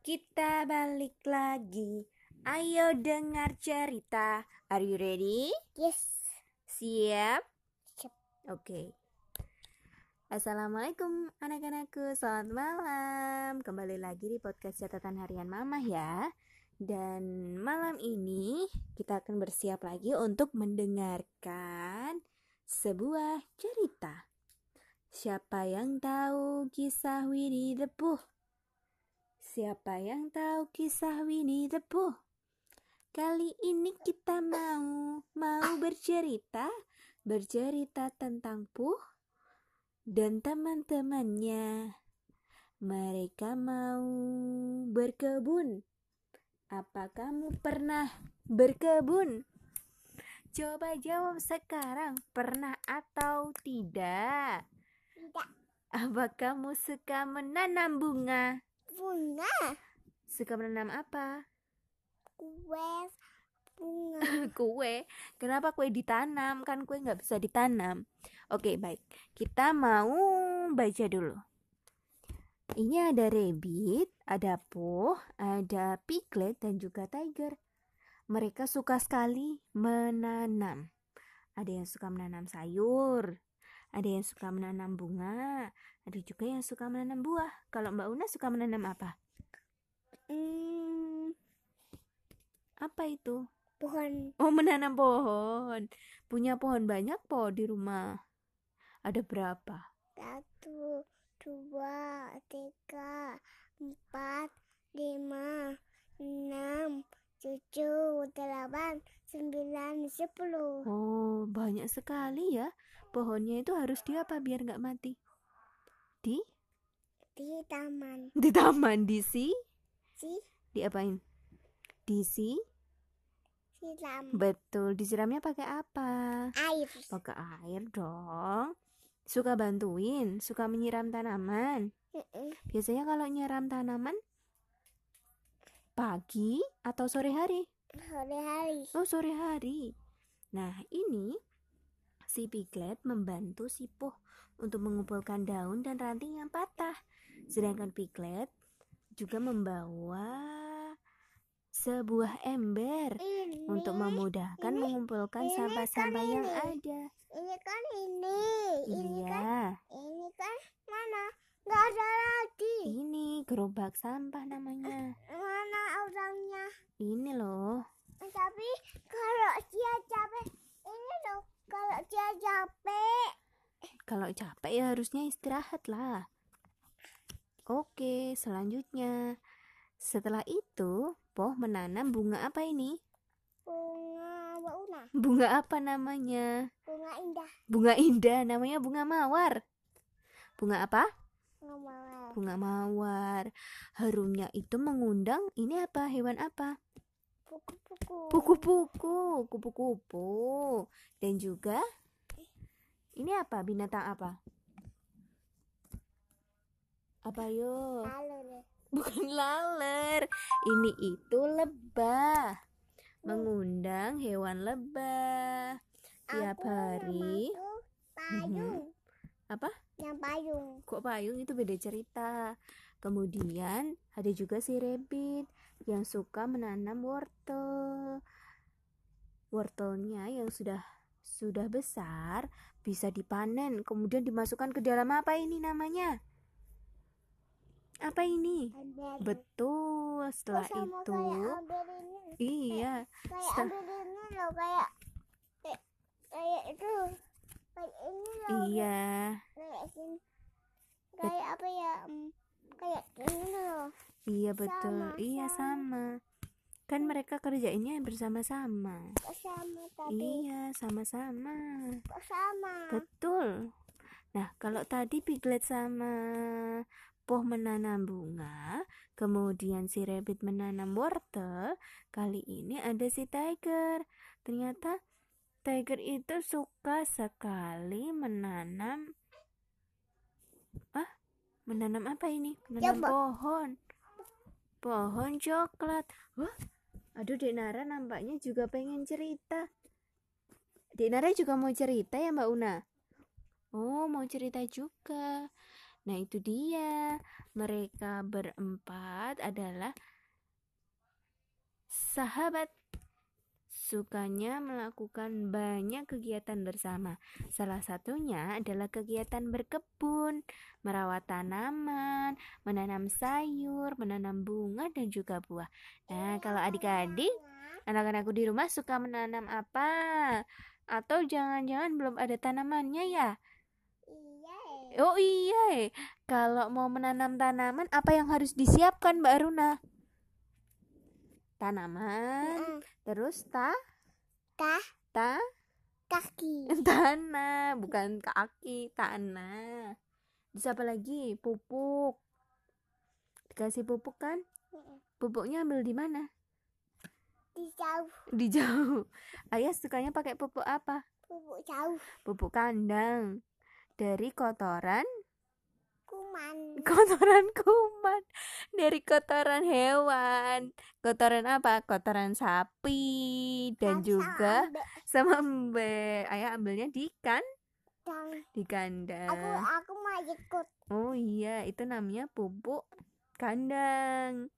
Kita balik lagi. Ayo dengar cerita. Are you ready? Yes. Siap? Siap. Oke. Assalamualaikum anak-anakku. Selamat malam. Kembali lagi di podcast catatan harian Mama ya. Dan malam ini kita akan bersiap lagi untuk mendengarkan sebuah cerita. Siapa yang tahu kisah Winnie the Pooh? Siapa yang tahu kisah Winnie the Pooh? Kali ini kita mau mau bercerita, bercerita tentang Pooh dan teman-temannya. Mereka mau berkebun. Apa kamu pernah berkebun? Coba jawab sekarang, pernah atau tidak? Tidak. Apa kamu suka menanam bunga? Bunga. Suka menanam apa? Kue. Bunga. kue. Kenapa kue ditanam? Kan kue nggak bisa ditanam. Oke, baik. Kita mau baca dulu. Ini ada rabbit, ada puh, ada piglet, dan juga tiger. Mereka suka sekali menanam. Ada yang suka menanam sayur, ada yang suka menanam bunga, ada juga yang suka menanam buah. Kalau Mbak Una suka menanam apa? Hmm, Apa itu? pohon. Oh, menanam pohon. Punya pohon banyak po di rumah. Ada berapa? Satu, dua, tiga, empat, lima, enam, tujuh, delapan, sembilan, sepuluh. Oh, banyak sekali ya. Pohonnya itu harus di apa biar nggak mati? Di? Di taman. Di taman di si? Si, Diapain? Di si? siram. Betul. Disiramnya pakai apa? Air. Pakai air dong. Suka bantuin, suka menyiram tanaman. Biasanya kalau nyiram tanaman pagi atau sore hari? Sore hari. Oh, sore hari. Nah, ini si piglet membantu si Puh untuk mengumpulkan daun dan ranting yang patah. Sedangkan piglet juga membawa sebuah ember Ini. untuk memudahkan ini- mengumpulkan ini sampah-sampah kan yang ini. ada. Ini kan ini. Ini kan. Iya, Ini kan mana? Nggak ada lagi. ini gerobak sampah namanya. Mana orangnya? Ini loh. Tapi kalau dia capek, ini loh. Kalau dia capek, Kalau capek ya harusnya istirahat lah. Oke, selanjutnya. Setelah itu, Poh menanam bunga apa ini? bunga bauna, Bunga apa namanya? bunga indah, Bunga indah, namanya bunga mawar. Bunga apa? bunga mawar, Bunga mawar. Harumnya itu mengundang ini apa? Hewan apa? buku-buku, Kupu-kupu, kupu-kupu. Dan juga ini apa? Binatang apa? Apa yo? Halo deh. Bukan laler. Ini itu lebah. Mengundang hewan lebah. Tiap Aku hari. Payung. Apa? Yang payung. Kok payung itu beda cerita. Kemudian ada juga si rabbit yang suka menanam wortel. Wortelnya yang sudah sudah besar bisa dipanen, kemudian dimasukkan ke dalam apa ini namanya? Apa ini? Ember. Betul. Setelah Oh, itu, iya, Kayak Setel- ini loh kayak kayak, itu. Kayak ini loh. iya, Kayak sini. Kayak apa ya? Kayak ini loh. iya betul, Sama, iya sama. sama. Kan mereka kerjainnya bersama-sama. Sama tadi? Iya, sama-sama. Sama? Betul. Nah, kalau tadi Piglet sama Poh menanam bunga, kemudian si Rabbit menanam wortel, kali ini ada si Tiger. Ternyata Tiger itu suka sekali menanam Ah, menanam apa ini? Menanam Coba. pohon. Pohon coklat. Wah, aduh Dek Nara nampaknya juga pengen cerita. Dek Nara juga mau cerita ya Mbak Una? Oh, mau cerita juga. Nah, itu dia. Mereka berempat adalah sahabat sukanya melakukan banyak kegiatan bersama. Salah satunya adalah kegiatan berkebun, merawat tanaman, menanam sayur, menanam bunga, dan juga buah. Nah, kalau adik-adik, anak-anakku di rumah suka menanam apa? Atau jangan-jangan belum ada tanamannya ya? Iya. Oh iya, kalau mau menanam tanaman, apa yang harus disiapkan, Mbak Aruna? Tanaman, Mm-mm. terus ta, Tah ta, kaki. tanah, bukan kaki, tanah. Terus apa lagi? Pupuk. Dikasih pupuk kan? Pupuknya ambil di mana? Di jauh. Di jauh. Ayah sukanya pakai pupuk apa? Bubuk jauh. Pupuk kandang. Dari kotoran Kuman. kotoran kuman. Dari kotoran hewan. Kotoran apa? Kotoran sapi. Dan Kan juga sama embe. Ayah ambilnya di kan? Dan di Aku kandang. Aku mau ikut. oh iya itu namanya pupuk kandang.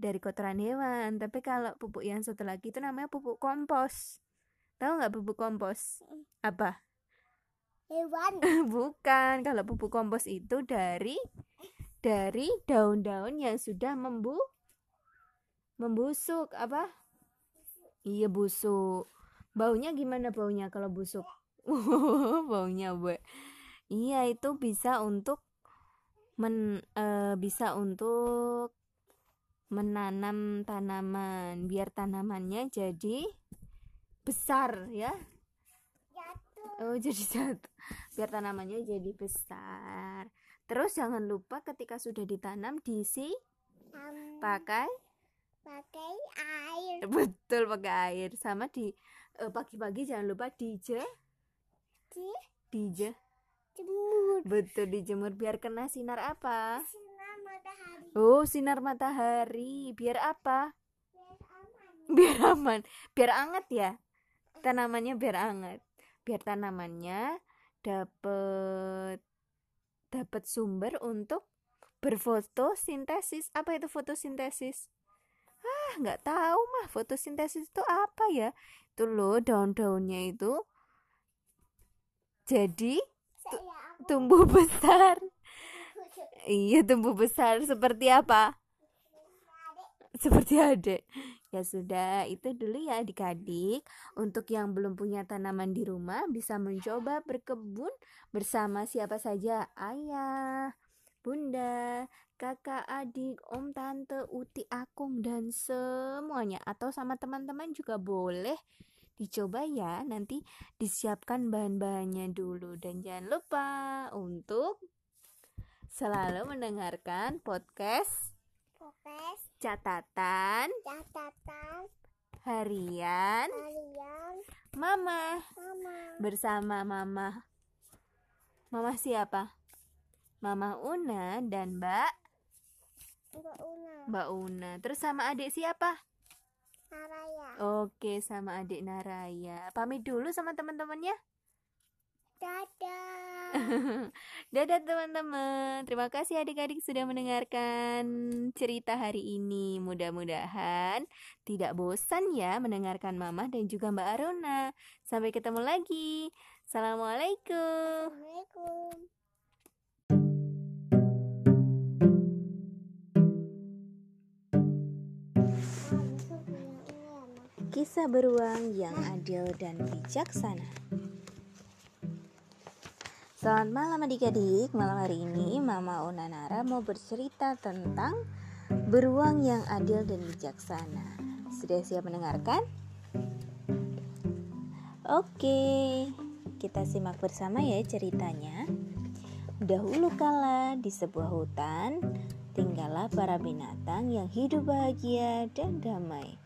Dari kotoran hewan. Tapi kalau pupuk yang satu lagi itu namanya pupuk kompos. Tahu nggak pupuk kompos? Apa Hewan. Bukan, kalau pupuk kompos itu dari dari daun-daun yang sudah membu membusuk apa? Iya busuk. Baunya gimana baunya kalau busuk? baunya bu. Iya itu bisa untuk men eh, bisa untuk menanam tanaman biar tanamannya jadi besar ya. Oh, jadi satu. Biar tanamannya jadi besar. Terus jangan lupa ketika sudah ditanam diisi Am, pakai pakai air. betul pakai air sama di eh, pagi-pagi jangan lupa dije Di dije jemur. betul dijemur biar kena sinar apa? Sinar matahari. Oh, sinar matahari. Biar apa? Biar Biar aman. aman, biar anget ya. Tanamannya biar anget. Biar tanamannya dapat dapat sumber untuk berfotosintesis. Apa itu fotosintesis? Ah, nggak tahu mah fotosintesis itu apa ya? Itu loh daun-daunnya itu jadi tumbuh besar. Iya, tumbuh besar seperti apa? Seperti adik. Ya sudah, itu dulu ya adik-adik. Untuk yang belum punya tanaman di rumah bisa mencoba berkebun bersama siapa saja. Ayah, bunda, kakak, adik, om, tante, uti, akung, dan semuanya. Atau sama teman-teman juga boleh dicoba ya. Nanti disiapkan bahan-bahannya dulu. Dan jangan lupa untuk selalu mendengarkan podcast Popes. catatan Catatan. harian Kalian. Mama Mama. bersama Mama. Mama siapa? Mama Una dan Mbak Mbak Una. Mbak Una. Terus sama adik siapa? Naraya. Oke, sama adik Naraya. Pamit dulu sama teman-temannya. Dadah. Dadah teman-teman. Terima kasih adik-adik sudah mendengarkan cerita hari ini. Mudah-mudahan tidak bosan ya mendengarkan Mama dan juga Mbak Aruna. Sampai ketemu lagi. Assalamualaikum. Assalamualaikum. Kisah beruang yang adil dan bijaksana. Selamat malam adik-adik. Malam hari ini Mama Onanara mau bercerita tentang beruang yang adil dan bijaksana. Sudah siap mendengarkan? Oke, kita simak bersama ya ceritanya. Dahulu kala di sebuah hutan, tinggallah para binatang yang hidup bahagia dan damai.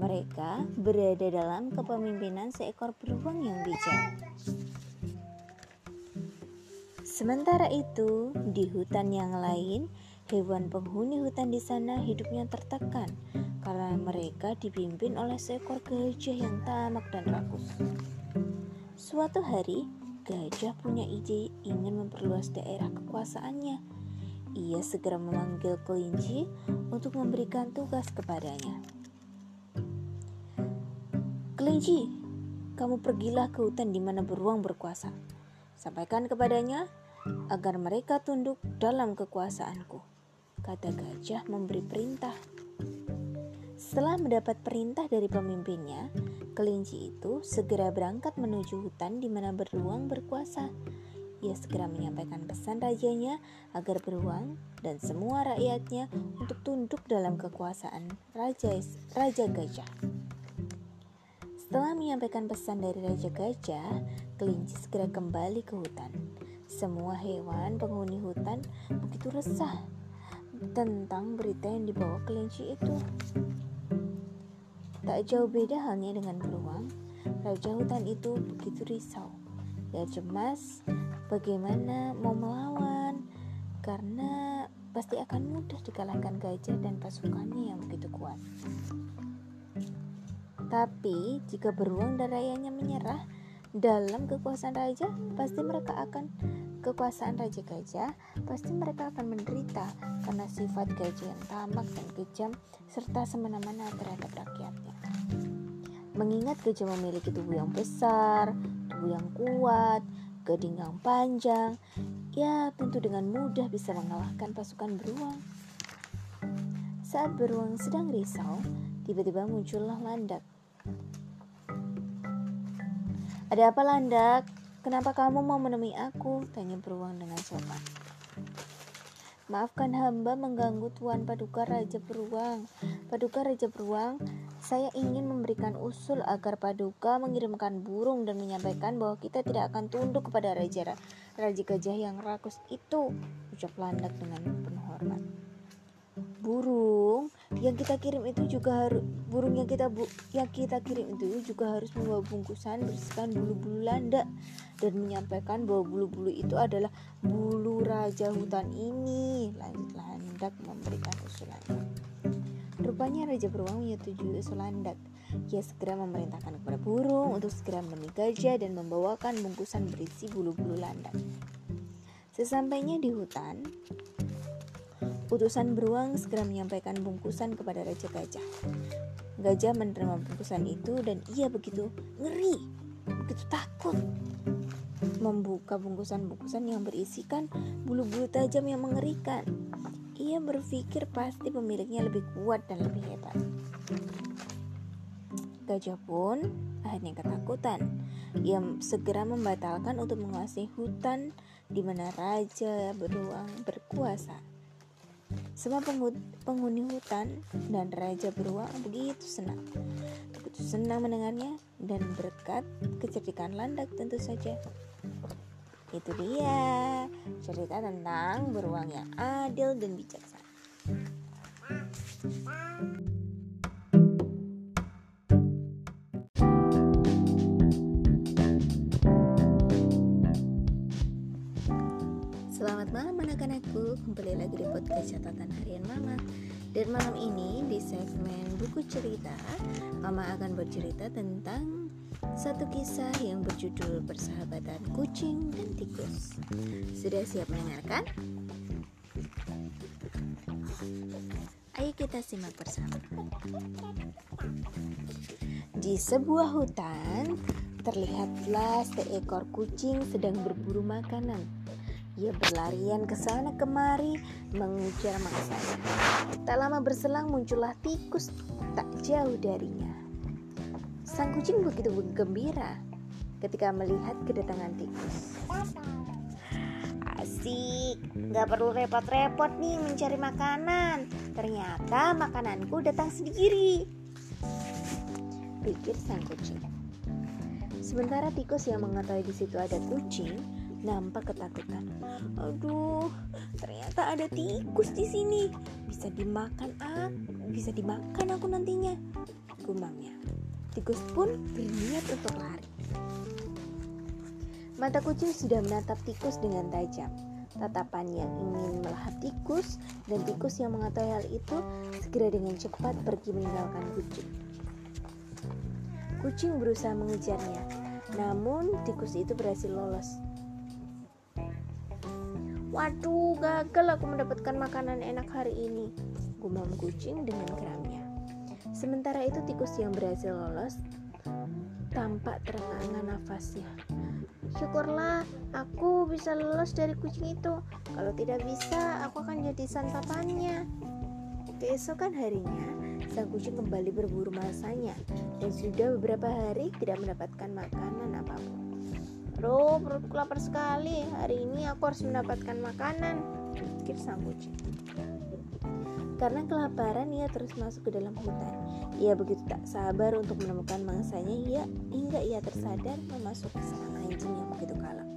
Mereka berada dalam kepemimpinan seekor beruang yang bijak. Sementara itu, di hutan yang lain, hewan penghuni hutan di sana hidupnya tertekan karena mereka dipimpin oleh seekor gajah yang tamak dan rakus. Suatu hari, gajah punya ide ingin memperluas daerah kekuasaannya. Ia segera memanggil kelinci untuk memberikan tugas kepadanya. Kelinci, kamu pergilah ke hutan di mana beruang berkuasa. Sampaikan kepadanya agar mereka tunduk dalam kekuasaanku. Kata gajah memberi perintah. Setelah mendapat perintah dari pemimpinnya, kelinci itu segera berangkat menuju hutan di mana beruang berkuasa. Ia segera menyampaikan pesan rajanya agar beruang dan semua rakyatnya untuk tunduk dalam kekuasaan raja raja gajah. Setelah menyampaikan pesan dari raja gajah, kelinci segera kembali ke hutan. Semua hewan penghuni hutan begitu resah tentang berita yang dibawa kelinci itu. Tak jauh beda halnya dengan beruang, raja hutan itu begitu risau. Dia cemas bagaimana mau melawan karena pasti akan mudah dikalahkan gajah dan pasukannya yang begitu kuat. Tapi jika beruang dan rayanya menyerah dalam kekuasaan raja, pasti mereka akan kekuasaan raja gajah, pasti mereka akan menderita karena sifat gajah yang tamak dan kejam serta semena-mena terhadap rakyatnya. Mengingat gajah memiliki tubuh yang besar, tubuh yang kuat, gading yang panjang, ya tentu dengan mudah bisa mengalahkan pasukan beruang. Saat beruang sedang risau, tiba-tiba muncullah landak. Ada apa landak? Kenapa kamu mau menemui aku? Tanya beruang dengan sopan. Maafkan hamba mengganggu Tuan Paduka Raja Beruang. Paduka Raja Beruang, saya ingin memberikan usul agar Paduka mengirimkan burung dan menyampaikan bahwa kita tidak akan tunduk kepada Raja Raja Gajah yang rakus itu, ucap Landak dengan penuh hormat. Burung yang kita kirim itu juga harus burung yang kita bu, yang kita kirim itu juga harus membawa bungkusan berisikan bulu-bulu landak dan menyampaikan bahwa bulu-bulu itu adalah bulu raja hutan ini. Lanjut Landak memberikan usulannya. Rupanya Raja Beruang menyetujui usul Landak. Ia segera memerintahkan kepada burung untuk segera menemui gajah dan membawakan bungkusan berisi bulu-bulu landak. Sesampainya di hutan, utusan beruang segera menyampaikan bungkusan kepada Raja Gajah. Gajah menerima bungkusan itu dan ia begitu ngeri, begitu takut membuka bungkusan-bungkusan yang berisikan bulu-bulu tajam yang mengerikan. Ia berpikir pasti pemiliknya lebih kuat dan lebih hebat. Gajah pun akhirnya ketakutan. Ia segera membatalkan untuk menguasai hutan di mana raja beruang berkuasa. Semua penghuni hutan dan raja beruang begitu senang. Begitu senang mendengarnya dan berkat kecerdikan landak tentu saja. Itu dia cerita tentang beruang yang adil dan bijaksana. Selamat malam anak-anakku, kembali lagi di podcast catatan harian Mama. Dan malam ini di segmen buku cerita, Mama akan bercerita tentang satu kisah yang berjudul Persahabatan Kucing dan Tikus. Sudah siap mendengarkan? Ayo kita simak bersama. Di sebuah hutan, terlihatlah seekor kucing sedang berburu makanan. Ia berlarian ke sana kemari mengejar mangsanya. Tak lama berselang muncullah tikus tak jauh darinya. Sang kucing begitu gembira ketika melihat kedatangan tikus. Asik, gak perlu repot-repot nih mencari makanan. Ternyata makananku datang sendiri. Pikir sang kucing. Sementara tikus yang mengetahui di situ ada kucing nampak ketakutan. Aduh, ternyata ada tikus di sini. Bisa dimakan ah, bisa dimakan aku nantinya. Gumamnya. Tikus pun berniat untuk lari. Mata kucing sudah menatap tikus dengan tajam. Tatapan yang ingin melahap tikus dan tikus yang mengetahui hal itu segera dengan cepat pergi meninggalkan kucing. Kucing berusaha mengejarnya, Namun tikus itu berhasil lolos. Waduh, gagal aku mendapatkan makanan enak hari ini. Gumam kucing dengan geramnya. Sementara itu tikus yang berhasil lolos tampak terengah nafasnya. Syukurlah aku bisa lolos dari kucing itu. Kalau tidak bisa, aku akan jadi santapannya. Keesokan harinya, sang kucing kembali berburu masanya dan sudah beberapa hari tidak mendapatkan makanan apa pun. Aduh, perutku lapar sekali. Hari ini aku harus mendapatkan makanan, pikir sang kucing. Karena kelaparan, ia terus masuk ke dalam hutan. Ia begitu tak sabar untuk menemukan mangsanya ia, hingga ia tersadar memasuki sarang anjing yang begitu kalap.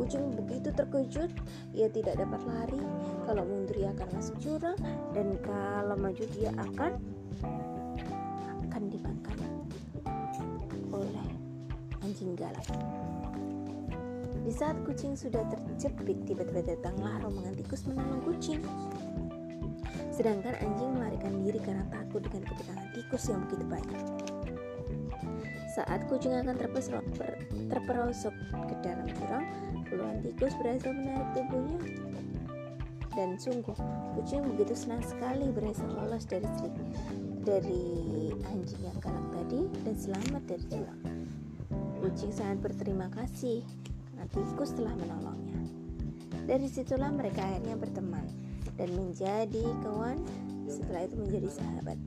Kucing begitu terkejut, ia tidak dapat lari. Kalau mundur ia akan masuk jurang, dan kalau maju dia akan galak. Di saat kucing sudah terjepit, tiba-tiba datanglah rombongan tikus menolong kucing. Sedangkan anjing melarikan diri karena takut dengan kedatangan tikus yang begitu banyak. Saat kucing akan terperosok ke dalam jurang, puluhan tikus berhasil menarik tubuhnya. Dan sungguh, kucing begitu senang sekali berhasil lolos dari dari anjing yang galak tadi dan selamat dari jurang. Kucing sangat berterima kasih karena tikus telah menolongnya. Dari situlah mereka akhirnya berteman dan menjadi kawan, setelah itu menjadi sahabat.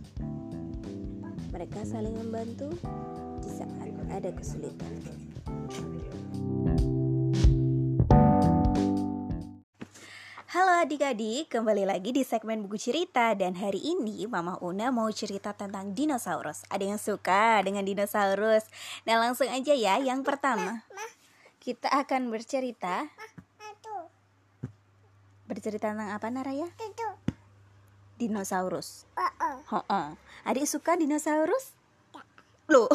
Mereka saling membantu di saat ada kesulitan. Halo adik-adik, kembali lagi di segmen buku cerita Dan hari ini Mama Una mau cerita tentang dinosaurus Ada yang suka dengan dinosaurus? Nah langsung aja ya, yang pertama Kita akan bercerita Bercerita tentang apa Naraya? Dinosaurus. -uh. -uh. Adik suka dinosaurus? Loh,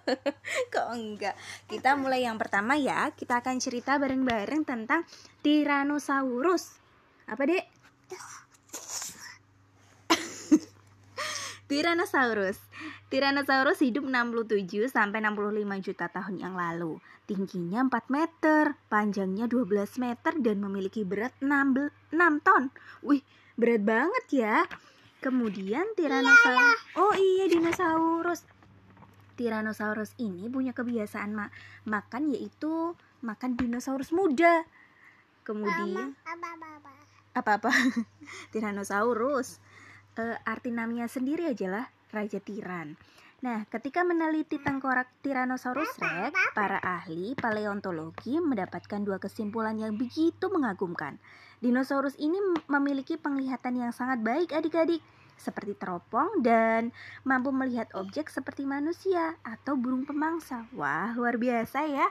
kok enggak? Kita mulai yang pertama ya. Kita akan cerita bareng-bareng tentang Tyrannosaurus. Apa dek? Tyrannosaurus. Tyrannosaurus hidup 67 sampai 65 juta tahun yang lalu. Tingginya 4 meter, panjangnya 12 meter dan memiliki berat 6, 6 ton. Wih, berat banget ya. Kemudian Tyrannosaurus Oh iya dinosaurus. Tyrannosaurus ini punya kebiasaan ma makan yaitu makan dinosaurus muda. Kemudian apa-apa? Tyrannosaurus. Uh, arti namanya sendiri aja lah Raja Tiran. Nah, ketika meneliti tengkorak Tyrannosaurus Rex, para ahli paleontologi mendapatkan dua kesimpulan yang begitu mengagumkan. Dinosaurus ini memiliki penglihatan yang sangat baik adik-adik, seperti teropong dan mampu melihat objek seperti manusia atau burung pemangsa. Wah, luar biasa ya.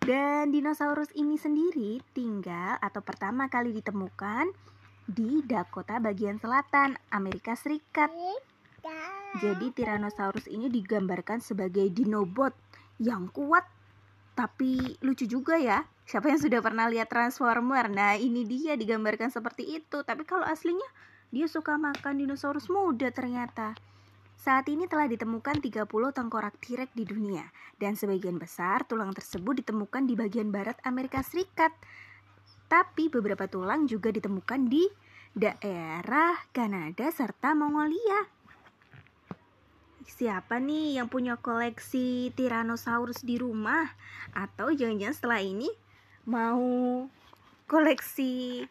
Dan dinosaurus ini sendiri tinggal atau pertama kali ditemukan di Dakota bagian selatan, Amerika Serikat. Jadi Tyrannosaurus ini digambarkan sebagai dinobot yang kuat tapi lucu juga ya. Siapa yang sudah pernah lihat Transformer? Nah, ini dia digambarkan seperti itu. Tapi kalau aslinya dia suka makan dinosaurus muda ternyata. Saat ini telah ditemukan 30 tengkorak T-Rex di dunia dan sebagian besar tulang tersebut ditemukan di bagian barat Amerika Serikat. Tapi beberapa tulang juga ditemukan di daerah Kanada serta Mongolia. Siapa nih yang punya koleksi Tyrannosaurus di rumah? Atau jangan-jangan setelah ini mau koleksi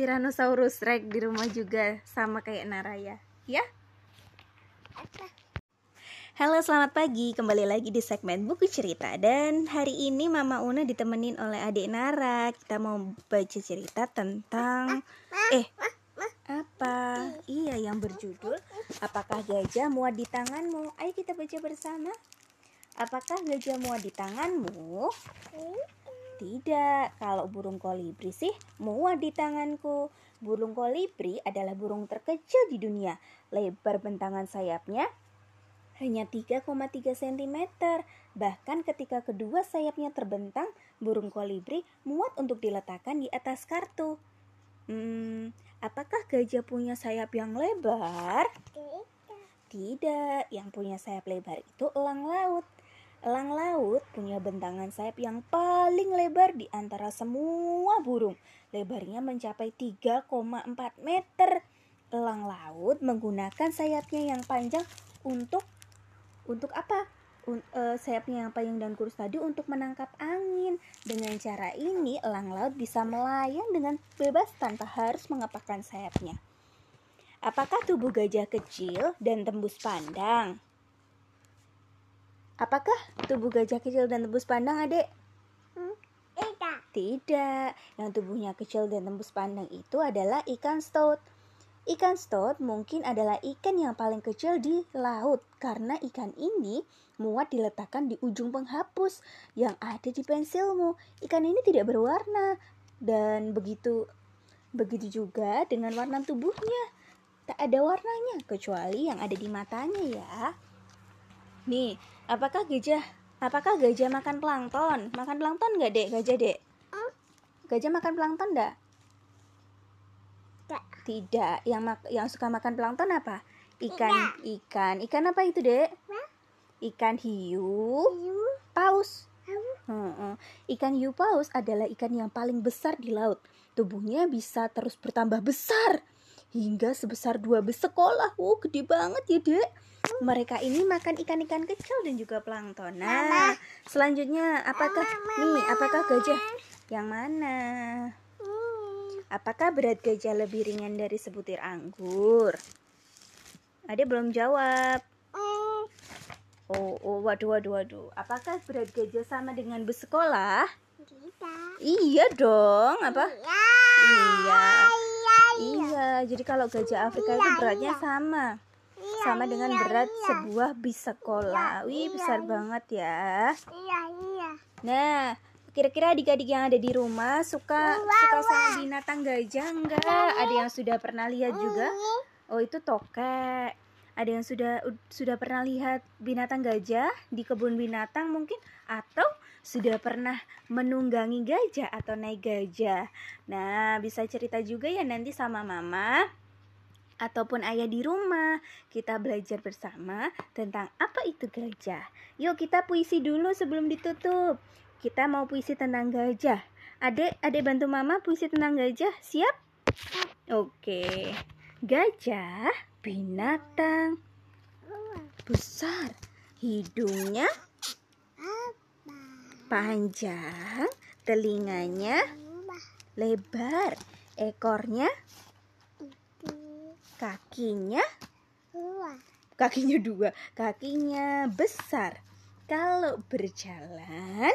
Tyrannosaurus Rex di rumah juga sama kayak Naraya? Ya Halo selamat pagi kembali lagi di segmen buku cerita dan hari ini Mama Una ditemenin oleh adik Nara kita mau baca cerita tentang eh apa? Iya, yang berjudul Apakah gajah muat di tanganmu? Ayo kita baca bersama. Apakah gajah muat di tanganmu? Tidak, kalau burung kolibri sih muat di tanganku. Burung kolibri adalah burung terkecil di dunia. Lebar bentangan sayapnya hanya 3,3 cm. Bahkan ketika kedua sayapnya terbentang, burung kolibri muat untuk diletakkan di atas kartu. Hmm, Apakah gajah punya sayap yang lebar? Tidak. Tidak, yang punya sayap lebar itu elang laut. Elang laut punya bentangan sayap yang paling lebar di antara semua burung. Lebarnya mencapai 3,4 meter. Elang laut menggunakan sayapnya yang panjang untuk untuk apa? Un, uh, sayapnya yang panjang dan kurus tadi untuk menangkap angin. Dengan cara ini, elang laut bisa melayang dengan bebas tanpa harus mengepakkan sayapnya. Apakah tubuh gajah kecil dan tembus pandang? Apakah tubuh gajah kecil dan tembus pandang, Adek? Hmm, tidak. Tidak. Yang tubuhnya kecil dan tembus pandang itu adalah ikan stout. Ikan stout mungkin adalah ikan yang paling kecil di laut karena ikan ini muat diletakkan di ujung penghapus yang ada di pensilmu. Ikan ini tidak berwarna dan begitu begitu juga dengan warna tubuhnya. Tak ada warnanya kecuali yang ada di matanya ya. Nih, apakah gajah apakah gajah makan plankton? Makan plankton nggak dek gajah dek? Gajah makan plankton enggak? Tidak. Tidak. Yang mak yang suka makan plankton apa? Ikan Tidak. ikan. Ikan apa itu, Dek? Ikan hiu Hiu. paus. Ikan hiu paus adalah ikan yang paling besar di laut. Tubuhnya bisa terus bertambah besar hingga sebesar dua bus sekolah. Wow, gede banget ya, Dek. Mereka ini makan ikan-ikan kecil dan juga plankton. Nah, selanjutnya apakah nih, apakah gajah yang mana? Hmm. Apakah berat gajah lebih ringan dari sebutir anggur? Ade belum jawab. Hmm. Oh, oh, waduh, waduh, waduh. Apakah berat gajah sama dengan bus sekolah? Tidak. Iya dong. Apa? Ya. Iya. Iya. Iya. Jadi kalau gajah Afrika itu Iya, beratnya iya. sama. Iya, Sama dengan iya, berat iya. sebuah bis sekolah. Iya, Wih, iya, besar iya. banget ya. Iya, iya. Nah, kira-kira adik-adik yang ada di rumah suka Wah, suka sama binatang gajah enggak? Ada yang sudah pernah lihat juga? Oh itu tokek. Ada yang sudah sudah pernah lihat binatang gajah di kebun binatang mungkin atau sudah pernah menunggangi gajah atau naik gajah. Nah, bisa cerita juga ya nanti sama mama ataupun ayah di rumah. Kita belajar bersama tentang apa itu gajah. Yuk kita puisi dulu sebelum ditutup. Kita mau puisi tentang gajah. Adek, adek bantu mama puisi tentang gajah. Siap? Oke. Gajah binatang besar. Hidungnya panjang, telinganya lebar, ekornya, kakinya, kakinya dua, kakinya besar. Kalau berjalan,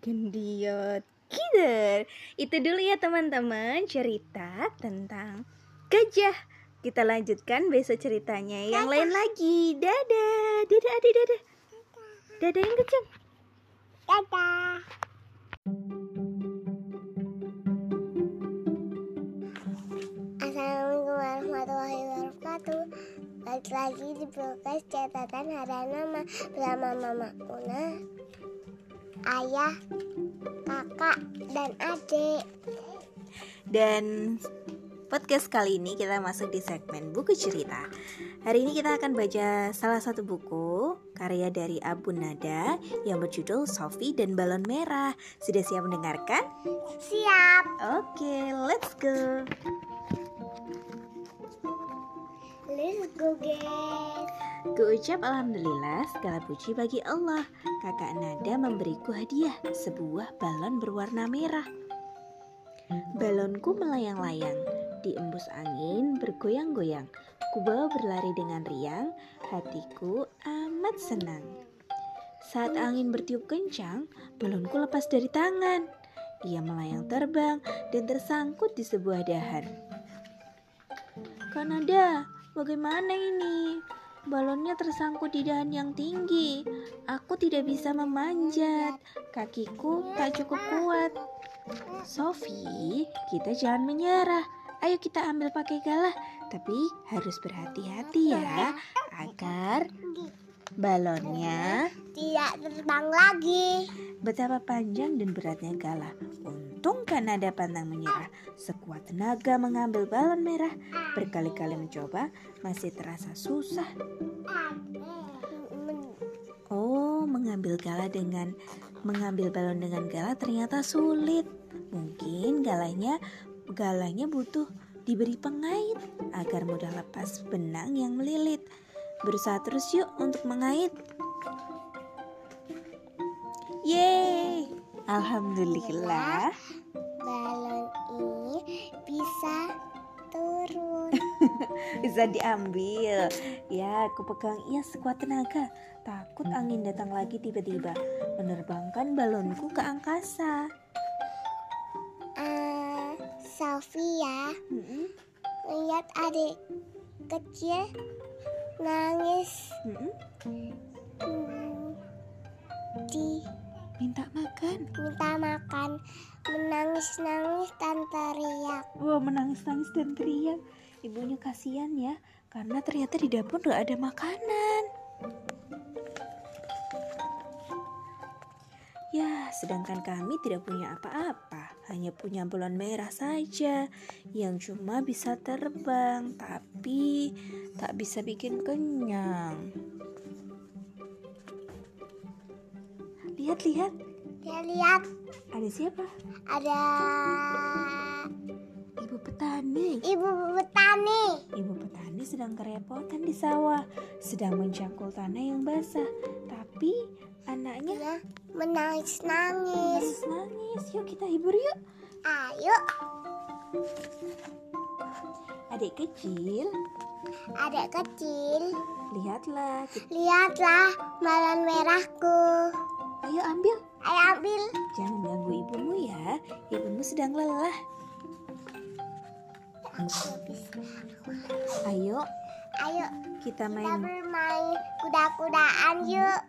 gendiot kider. Itu dulu ya teman-teman cerita tentang gajah. Kita lanjutkan besok ceritanya yang lain lagi. Dadah, dadah, adik, dadah. Dadah yang kencang. Dadah. Wabarakatuh. Balik lagi di podcast catatan harian mama bersama mama Una, ayah, kakak, dan adik. Dan podcast kali ini kita masuk di segmen buku cerita. Hari ini kita akan baca salah satu buku karya dari Abu Nada yang berjudul Sophie dan Balon Merah. Sudah siap mendengarkan? Siap. Oke, let's go. Let's go Alhamdulillah. Segala puji bagi Allah. Kakak Nada memberiku hadiah Sebuah balon berwarna merah. Balonku melayang-layang Diembus angin bergoyang-goyang. Kubawa berlari dengan riang Hatiku amat senang. Saat angin bertiup kencang Balonku lepas dari tangan. Ia melayang terbang dan tersangkut di sebuah dahan Kak Nada, bagaimana ini? Balonnya tersangkut di dahan yang tinggi. Aku tidak bisa memanjat. Kakiku tak cukup kuat. Sophie, kita jangan menyerah. Ayo kita ambil pakai galah, tapi harus berhati-hati ya agar balonnya Tidak terbang lagi. Betapa panjang dan beratnya galah. Untung kan ada pantang menyerah. Sekuat tenaga mengambil balon merah. Berkali-kali mencoba, masih terasa susah. Oh, mengambil gala dengan mengambil balon dengan gala ternyata sulit. Mungkin galanya galanya butuh diberi pengait agar mudah lepas benang yang melilit. Berusaha terus yuk untuk mengait. Yeay! Alhamdulillah. Balon ini bisa turun. Bisa diambil. Ya, aku pegang ia sekuat tenaga. Takut angin datang lagi tiba-tiba menerbangkan balonku ke angkasa. Eh, Sofia Mm-mm, lihat adik kecil nangis di Minta makan. minta makan menangis-nangis dan teriak. Wah, menangis-nangis dan teriak. Ibunya kasihan ya, karena ternyata di dapur gak ada makanan. Ya, sedangkan kami tidak punya apa-apa, hanya punya bulan merah saja yang cuma bisa terbang, tapi tak bisa bikin kenyang. Lihat-lihat, Dia lihat ada siapa? ada Ibu petani. ibu petani. Ibu petani sedang kerepotan di sawah, sedang mencangkul tanah yang basah. Tapi anaknya Dia menangis-nangis. nangis-nangis. Yuk kita hibur yuk. Ayo, Adik kecil, adik kecil, lihatlah. Kita- lihatlah balon merahku. Ayo ambil. Ayo ambil. Jangan ganggu ibumu ya. Ibumu sedang lelah. Ayo Ayo, kita kita main. bermain kuda-kudaan yuk.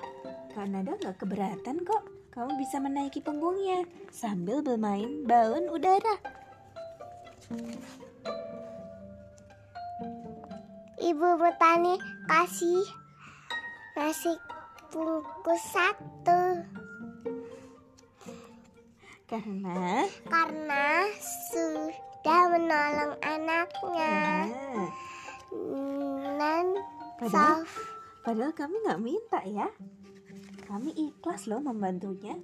Kanada nggak keberatan kok. Kamu bisa menaiki punggungnya sambil bermain balon udara. Ibu petani kasih nasi bungkus satu Karena karena sudah menolong anaknya. Dan Padahal- Padahal kami nggak minta ya. Kami ikhlas loh membantunya.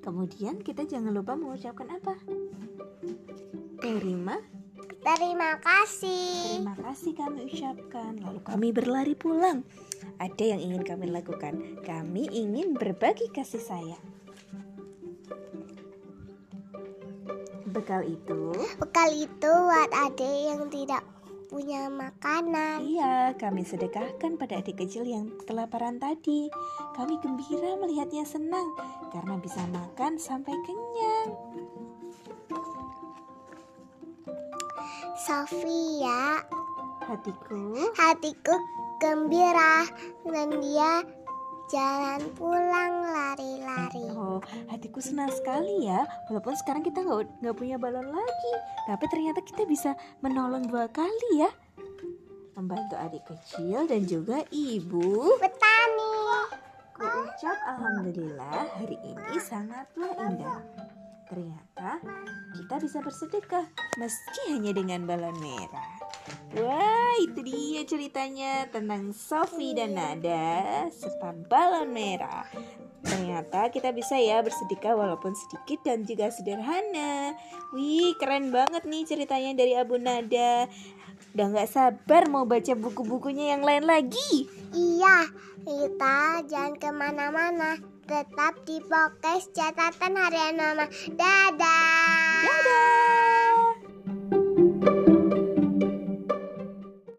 Kemudian kita jangan lupa mengucapkan apa? Terima, terima kasih. terima kasih kami ucapkan. Lalu kami berlari pulang. Ada yang ingin kami lakukan. Kami ingin berbagi kasih sayang. Bekal itu, Bekal itu buat adik yang tidak punya makanan. iya kami sedekahkan pada adik kecil yang kelaparan tadi. Kami gembira melihatnya senang karena bisa makan sampai kenyang. Sofia, Hatiku hatiku gembira dan dia jalan pulang lari-lari. Hatiku senang sekali ya. Walaupun sekarang kita nggak nggak punya balon lagi, tapi ternyata kita bisa menolong dua kali ya, membantu adik kecil dan juga ibu. Petani. Ku ucap alhamdulillah hari ini sangatlah indah. Ternyata kita bisa bersedekah meski hanya dengan balon merah. Wah, itu dia ceritanya tentang Sofi dan Nada serta balon merah. Ternyata kita bisa ya bersedekah walaupun sedikit dan juga sederhana. Wih, keren banget nih ceritanya dari Abu Nada. Udah nggak sabar mau baca buku-bukunya yang lain lagi. Iya, kita jangan ke mana-mana. Tetap di podcast catatan harian mama. Dadah. Dadah!